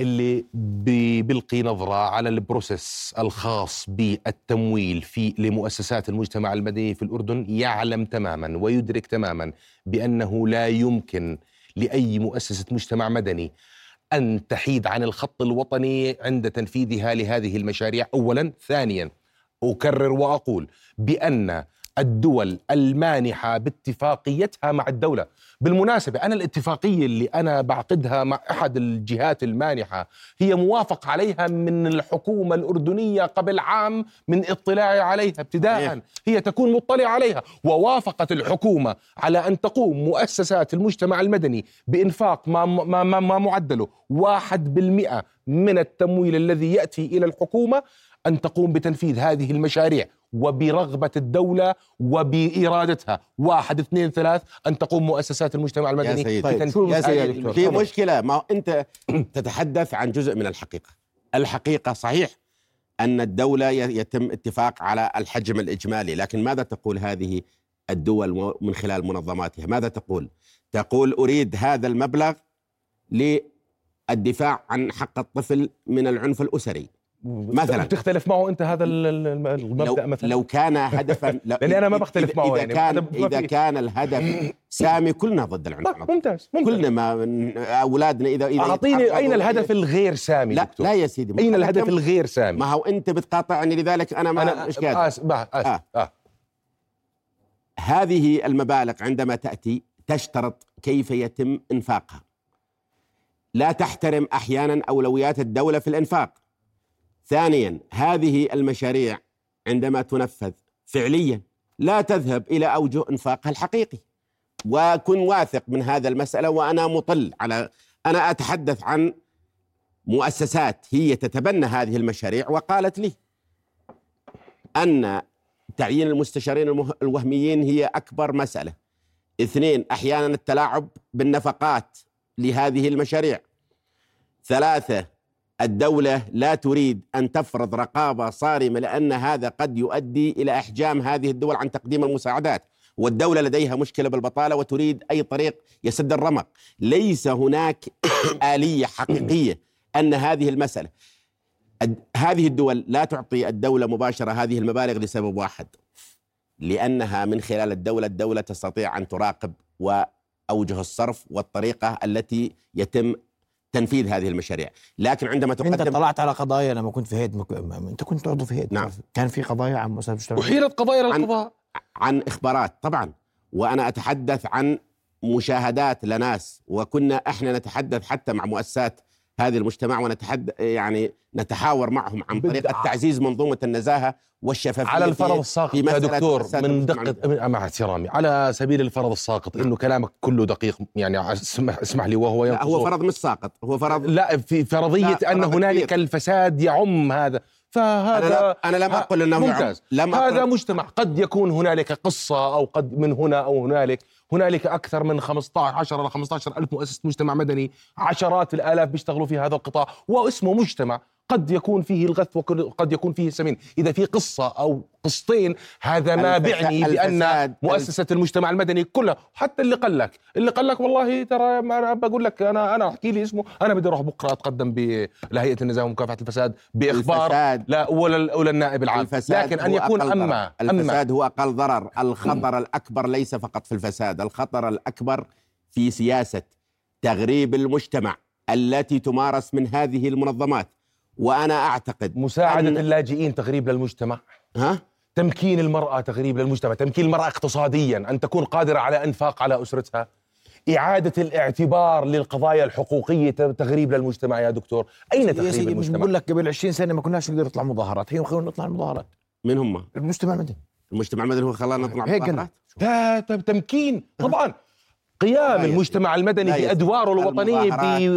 اللي بي- بيلقي نظرة على ال process الخاص بالتمويل في لمؤسسات المجتمع المدني في الأردن يعلم تماما ويدرك تماما بأنه لا يمكن لأي مؤسسة مجتمع مدني أن تحيد عن الخط الوطني عند تنفيذها لهذه المشاريع. أولا. ثانيا أكرر وأقول بأن الدول المانحة باتفاقيتها مع الدولة. بالمناسبة أنا الاتفاقية اللي أنا بعقدها مع أحد الجهات المانحة هي موافق عليها من الحكومة الأردنية قبل عام من اطلاعي عليها. ابتداء. هي تكون مطلعة عليها. ووافقت الحكومة على أن تقوم مؤسسات المجتمع المدني بإنفاق ما, ما, ما, ما معدله واحد بالمئة من التمويل الذي يأتي إلى الحكومة أن تقوم بتنفيذ هذه المشاريع. وبرغبة الدولة وبإرادتها واحد اثنين ثلاث أن تقوم مؤسسات المجتمع المدني سيدي. طيب شو يا يا سيدي دكتور؟ في. مشكلة ما أنت (coughs) تتحدث عن جزء من الحقيقة الحقيقة صحيح أن الدولة يتم اتفاق على الحجم الإجمالي لكن ماذا تقول هذه الدول من خلال منظماتها ماذا تقول تقول أريد هذا المبلغ للدفاع عن حق الطفل من العنف الأسري مثلاً. بتختلف معه أنت هذا ال- ال- الم- المبدأ لو, مثلا لو كان هدفا (laughs) لو- لأني أنا ما بختلف معه إذا يعني. كان أنا إذا كان الهدف سامي كلنا ضد العنف طيب، ممتاز ممتاز كلنا ما أولادنا اذا إذا أعطيني أين الهدف الغير سامي لا دكتور لا يا سيدي أين أنا الهدف الغير سامي ما هو أنت بتقاطعني لذلك أنا ما أنا مش قادر اسف آه. آسف. آه. آه. هذه المبالغ عندما تأتي تشترط كيف يتم إنفاقها لا تحترم أحيانا أولويات الدولة في الإنفاق ثانيا هذه المشاريع عندما تنفذ فعليا لا تذهب إلى اوجه إنفاقها الحقيقي وكن واثق من هذا المسألة وأنا مطل على أنا أتحدث عن مؤسسات هي تتبنى هذه المشاريع وقالت لي أن تعيين المستشارين الوهميين هي أكبر مسألة. اثنين أحيانا التلاعب بالنفقات لهذه المشاريع. ثلاثة الدولة لا تريد أن تفرض رقابة صارمة لأن هذا قد يؤدي إلى إحجام هذه الدول عن تقديم المساعدات. والدولة لديها مشكلة بالبطالة وتريد أي طريق يسد الرمق. ليس هناك (coughs) آلية حقيقية أن هذه المسألة الد- هذه الدول لا تعطي الدولة مباشرة هذه المبالغ لسبب واحد لأنها من خلال الدولة الدولة تستطيع أن تراقب وأوجه الصرف والطريقة التي يتم تنفيذ هذه المشاريع. لكن عندما انت تقدم طلعت على قضايا لما كنت في هيئة مك... انت كنت عضو في هيئة نعم. كان في قضايا عن مؤسسات المجتمع وحيلت قضايا عن- للقضاء. عن إخبارات طبعا. وأنا أتحدث عن مشاهدات لناس وكنا إحنا نتحدث حتى مع مؤسسات هذه المجتمع ونتحدث يعني نتحاور معهم عن طريق تعزيز منظومة النزاهة والشفافية على الفرض الساقط. يا دكتور من دقة مع احترامي على سبيل الفرض الساقط إنه كلامك كله دقيق يعني اسمح اسمح لي وهو لا هو فرض مش ساقط هو فرض لا في فرضية لا، فرض هنالك. الفساد يعم هذا. أنا فهذا لا أنا لم أنه يعم. ممتاز. لم هذا أقل مجتمع قد يكون هنالك قصة أو قد من هنا أو هنالك هنالك أكثر من 15 10 ل 15 ألف مؤسسة مجتمع مدني عشرات الآلاف بيشتغلوا في هذا القطاع واسمه مجتمع. قد يكون فيه الغث وقد يكون فيه السمين. إذا في قصة أو قصتين هذا ما بيعني بأن مؤسسة المجتمع المدني كلها حتى اللي قال لك اللي قال لك والله ترى ما أنا بقول لك أنا أنا أحكي لي اسمه أنا بدي أروح بكرة أتقدم لهيئة النزاهة ومكافحة الفساد بإخبار الفساد لا ولا ولا النائب العام. الفساد لكن هو يكون أقل. اما الفساد هو أقل ضرر. الخطر الأكبر ليس فقط في الفساد الخطر الأكبر في سياسة تغريب المجتمع التي تمارس من هذه المنظمات. وأنا أعتقد مساعدة أن- اللاجئين تغريب للمجتمع. ها؟ تمكين المرأة تغريب للمجتمع. تمكين المرأة اقتصاديا. أن تكون قادرة على إنفاق على أسرتها. إعادة الاعتبار للقضايا الحقوقية تغريب للمجتمع يا دكتور. أين يا تغريب سيدي مش المجتمع؟ بقول لك قبل 20 سنة ما كناش نقدر نطلع مظاهرات. هي خلونا نطلع المظاهرات. من هم؟ المجتمع المدني المجتمع المدني هو خلانا نطلع هيك لا تمكين. طبعا. قيام المجتمع المدني بادواره. الوطنية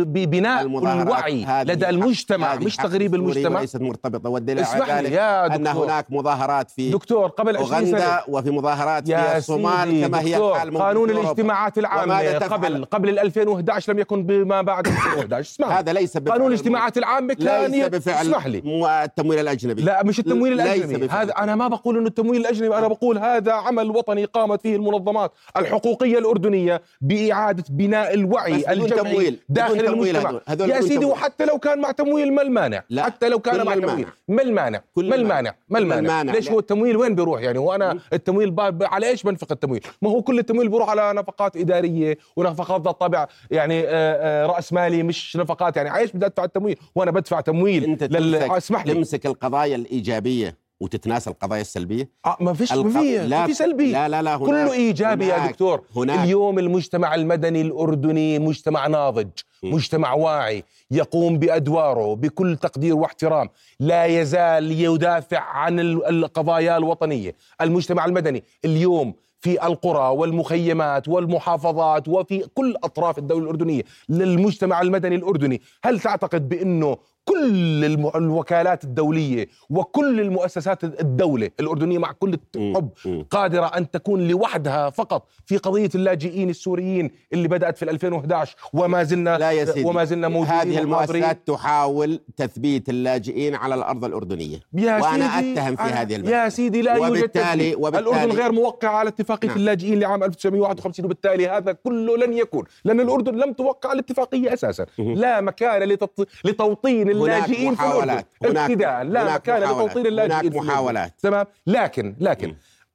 ببناء الوعي لدى المجتمع مش تغريب المجتمع. وليست مرتبطة. والدليل على لي ذلك أن هناك مظاهرات في دكتور قبل 20 سنة. اوغندا وفي مظاهرات في الصومال كما هي الحال قانون. الاجتماعات تفعل؟ قبل قبل ال 2011 لم يكن بما بعد 2011 اسمح هذا ليس بفعل قانون الاجتماعات العامة كان ليس بفعل اسمح لي. مو- التمويل الأجنبي. لا مش التمويل الأجنبي. هذا أنا ما بقول انه التمويل الأجنبي أنا بقول هذا عمل وطني قامت فيه المنظمات الحقوقية الأردنية بإعادة بناء الوعي الجمعي. داخل المجتمع. هذول يا سيدي تمويل. وحتى لو كان مع تمويل ما المانع لا. حتى لو كان مع. تمويل ما المانع ما المانع. ما المانع. ليش. هو التمويل وين بيروح يعني هو أنا التمويل على إيش بنفق التمويل ما هو كل التمويل بيروح على نفقات إدارية ونفقات ذات طابع يعني آه، آه، رأس مالي مش نفقات يعني عايش بدي ادفع التمويل وأنا بدفع تمويل أنت لل... تمسك, اسمح لي تمسك القضايا الإيجابية وتتناسى القضايا السلبية؟ آه ما فيش الق- ما في ما في سلبي. لا لا لا هناك كله إيجابي يا هناك- دكتور. هناك اليوم المجتمع المدني الأردني مجتمع ناضج م. مجتمع واعي يقوم بأدواره بكل تقدير واحترام لا يزال يدافع عن ال- القضايا الوطنية. المجتمع المدني اليوم في القرى والمخيمات والمحافظات وفي كل أطراف الدولة الأردنية. للمجتمع المدني الأردني هل تعتقد بأنه كل الوكالات الدولية وكل المؤسسات الدولة الأردنية مع كل الحب. قادرة أن تكون لوحدها فقط في قضية اللاجئين السوريين اللي بدأت في 2011 وما زلنا لا يا سيدي وما زلنا موجودين هذه. المؤسسات تحاول تثبيت اللاجئين على الأرض الأردنية يا وأنا سيدي أتهم في هذه المسألة. يا سيدي لا يوجد وبالتالي-. وبالتالي- الأردن غير موقع على اتفاقية نعم. اللاجئين لعام 1951 وبالتالي هذا كله لن يكون لأن الأردن لم توقع الاتفاقية أساسا. لا مكان لتط... لتوطين اللاجئين في هناك- ابتداء لا هناك مكان محاولات. لتوطين اللاجئين هناك في. محاولات. تمام لكن لكن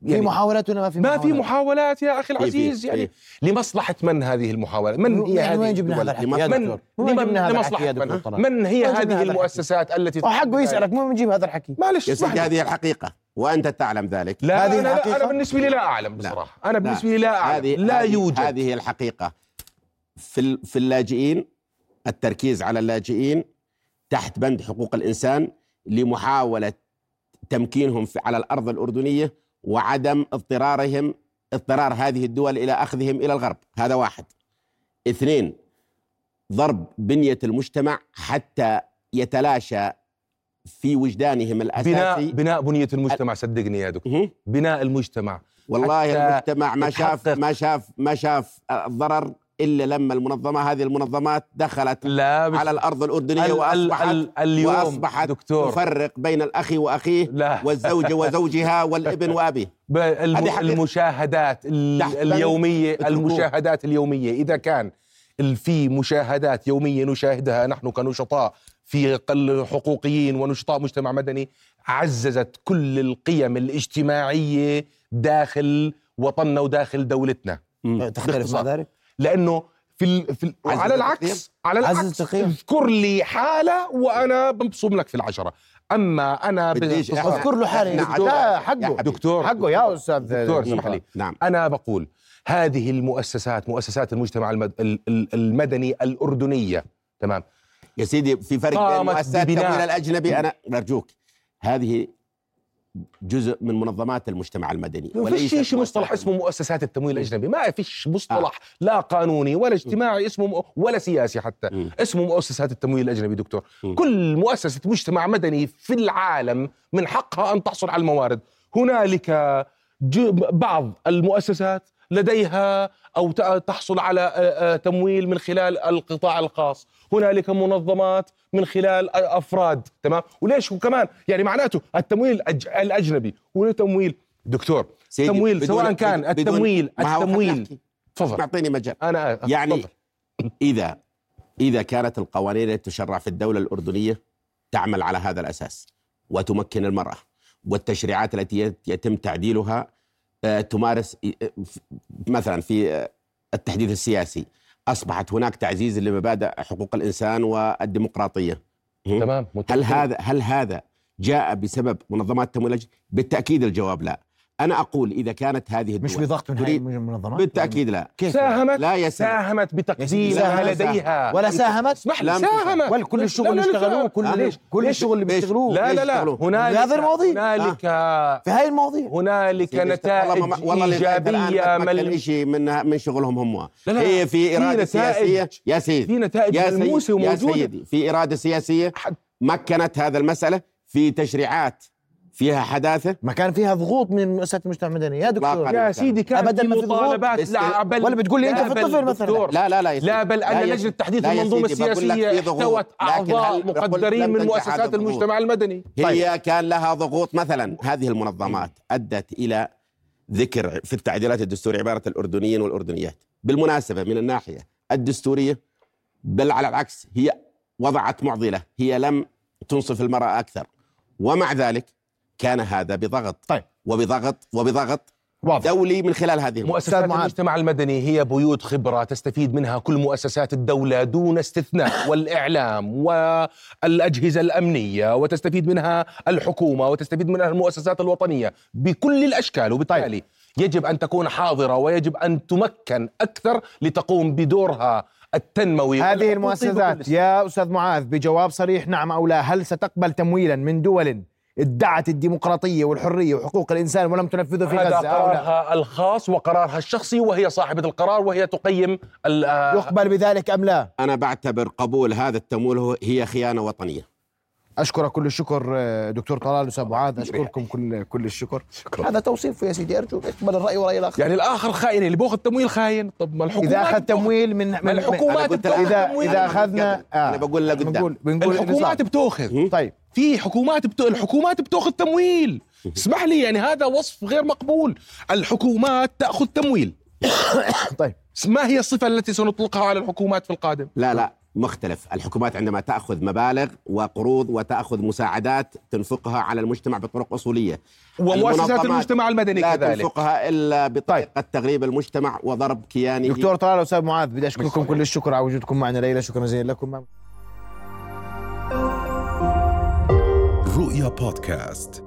في يعني محاولات ولا ما في ما محاولات؟ في محاولات يا أخي في- العزيز في- يعني لمصلحة من هذه المحاولات؟ من هي يعني هذه وين جبنا؟ هذا الحكي من لمن- جبنا هذا الحكي لمصلحة يا دكتور من؟ من هي هذه؟ المؤسسات التي وحقه يسألك وين بنجيب هذا الحكي؟ معلش يا سيدي. هذه الحقيقة وأنت تعلم ذلك لا هذه أنا, الحقيقة؟ أنا بالنسبة لي لا أعلم بصراحة أنا بالنسبة لي لا أعلم هذه لا يوجد هذه الحقيقة في ال- في اللاجئين التركيز على اللاجئين تحت بند حقوق الإنسان لمحاولة تمكينهم في على الأرض الأردنية وعدم اضطرارهم اضطرار هذه الدول إلى أخذهم إلى الغرب هذا واحد اثنين ضرب بنية المجتمع حتى يتلاشى في وجدانهم بناء الأساسي بناء بنية المجتمع صدقني يا دكتور. بناء المجتمع والله المجتمع ما شاف. ما شاف ما شاف الضرر إلا لما المنظمه هذه المنظمات دخلت لا بس على الأرض الأردنية ال- ال- واصبحت ال- اليوم وأصبحت دكتور تفرق بين الاخ وأخيه لا والزوجه وزوجها والابن وابيه. المشاهدات ال- تحت بند اليومية الحقوق. المشاهدات اليومية إذا كان في مشاهدات يومية نشاهدها نحن كنشطاء في قل- حقوقيين ونشطاء مجتمع مدني عززت كل القيم الاجتماعية داخل وطننا وداخل دولتنا تختلف مع. ذلك؟ لأنه في ال... في ال... على؟ العكس على العكس؟ اذكر لي حالة وأنا بنبصم لك في العشرة. أما أنا بديش اذكر له حاله لا حقه. دكتور. حقه يا أستاذ دكتور اسمح لي. نعم. أنا بقول هذه المؤسسات مؤسسات المجتمع المد... ال- ال- المدني الأردنية. تمام. يا سيدي في فرق بين قامت مؤسسات ببناء. التمويل الأجنبي. أنا أرجوك هذه جزء من منظمات المجتمع المدني. ما فيش مصطلح اسمه مؤسسات التمويل الأجنبي. ما فيش مصطلح لا قانوني ولا اجتماعي اسمه م... ولا سياسي حتى. مم. اسمه مؤسسات التمويل الأجنبي دكتور. مم. كل مؤسسة مجتمع مدني في العالم من حقها أن تحصل على الموارد. هنالك ج- بعض المؤسسات لديها أو ت- تحصل على آه، آه، تمويل من خلال القطاع الخاص. هنالك منظمات من خلال أفراد تمام؟ وليش وكمان يعني معناته التمويل الأج- الأجنبي هو تمويل دكتور سيدي، تمويل سواء كان التمويل التمويل. تفضل. أعطيني مجال. أنا يعني تفضل. إذا إذا كانت القوانين التي تشرع في الدولة الأردنية تعمل على هذا الأساس وتمكن المرأة والتشريعات التي يت- يتم تعديلها تمارس آه، مثلا في آه، التحديث السياسي أصبحت هناك تعزيز لمبادئ حقوق الإنسان والديمقراطية م? تمام هل. هذا هل هذا جاء بسبب منظمات التمويل؟ بالتأكيد الجواب لا أنا أقول إذا كانت هذه مش الدول بضغط من تريد المنظمات؟ بالتأكيد لا. كيف؟ ساهمت لا يا سيدي ساهمت يا بتقديمها لديها. ولا ساهمت؟ اسمح لي ساهمت. ولا كل الشغل اللي اشتغلوه. كل ليش؟ كل؟ الشغل اللي ليش؟ بيشتغلوه. لا لا لا؟ هنالك هذه المواضيع؟ هنالك في هاي المواضيع. هنالك نتائج تمكن مل... شيء من من شغلهم هم. هي في إرادة نتائج- سياسية. يا سيدي. في نتائج وموجودة. سيدي. في إرادة سياسية. حد- مكنت هذا المسألة في تشريعات. فيها حداثة ما كان فيها ضغوط من مؤسسات المجتمع المدني يا دكتور. يا سيدي كان أبداً في ما في ضغوط. مطالبات لا بل ولا بتقول لي أنت لا في الطفل مثلاً. لا لا لا يا سيدي. لا بل أن لجنه. تحديث المنظومة السياسية. احتوت اعضاء مقدرين من مؤسسات. المجتمع المدني هي كان لها ضغوط مثلا هذه المنظمات أدت إلى ذكر في التعديلات الدستوريه عبارة الأردنيين والأردنيات بالمناسبة من الناحية الدستورية بل على العكس هي وضعت معضلة هي لم تنصف المرأة أكثر ومع ذلك كان هذا بضغط. طيب. وبضغط وبضغط واضح. دولي من خلال هذه. مؤسسات أستاذ. المجتمع المدني هي بيوت خبرة تستفيد منها كل مؤسسات الدولة دون استثناء (laughs) والإعلام والأجهزة الأمنية وتستفيد منها الحكومة وتستفيد منها المؤسسات الوطنية بكل الأشكال. وبالتالي يجب أن تكون حاضرة ويجب أن تمكن أكثر لتقوم بدورها التنموي. هذه المؤسسات. يا أستاذ معاذ بجواب صريح نعم أو لا هل ستقبل تمويلا من دول ادعت الديمقراطية والحرية وحقوق الإنسان ولم تنفذه في هذا غزة لا قرارها الخاص وقرارها الشخصي وهي صاحبة القرار وهي تقيم آه، يقبل بذلك أم لا؟ أنا بعتبر قبول هذا التمويل هو- هي خيانة وطنية. أشكرك كل الشكر آه، دكتور طلال أستاذ معاذ أشكركم كل كل الشكر. شكرا. هذا توصيف يا سيدي ارجوك اقبل الرأي ورأي الآخر. يعني الآخر خاين اللي بيأخذ تمويل خاين طب ما الحكومات إذا أخذ تمويل من من الحكومات اذا. إذا اخذنا أنا بقول لك قدام. بنقول بنقول الحكومات. بتأخذ. طيب. في حكومات بت... الحكومات بتأخذ تمويل. اسمح لي يعني هذا وصف غير مقبول. الحكومات تأخذ تمويل. (coughs) طيب. ما هي الصفة التي سنطلقها على الحكومات في القادم؟ لا لا. مختلف. الحكومات عندما تأخذ مبالغ وقروض وتأخذ مساعدات تنفقها على المجتمع بطرق أصولية. ومؤسسات المجتمع المدني لا كذلك. تنفقها إلا بطريقة تغريب المجتمع وضرب كيانه. دكتور طلال أستاذ معاذ بدي أشكركم صحيح. كل الشكر على وجودكم معنا ليلى شكرا جزيلا لكم. رؤيا بودكاست.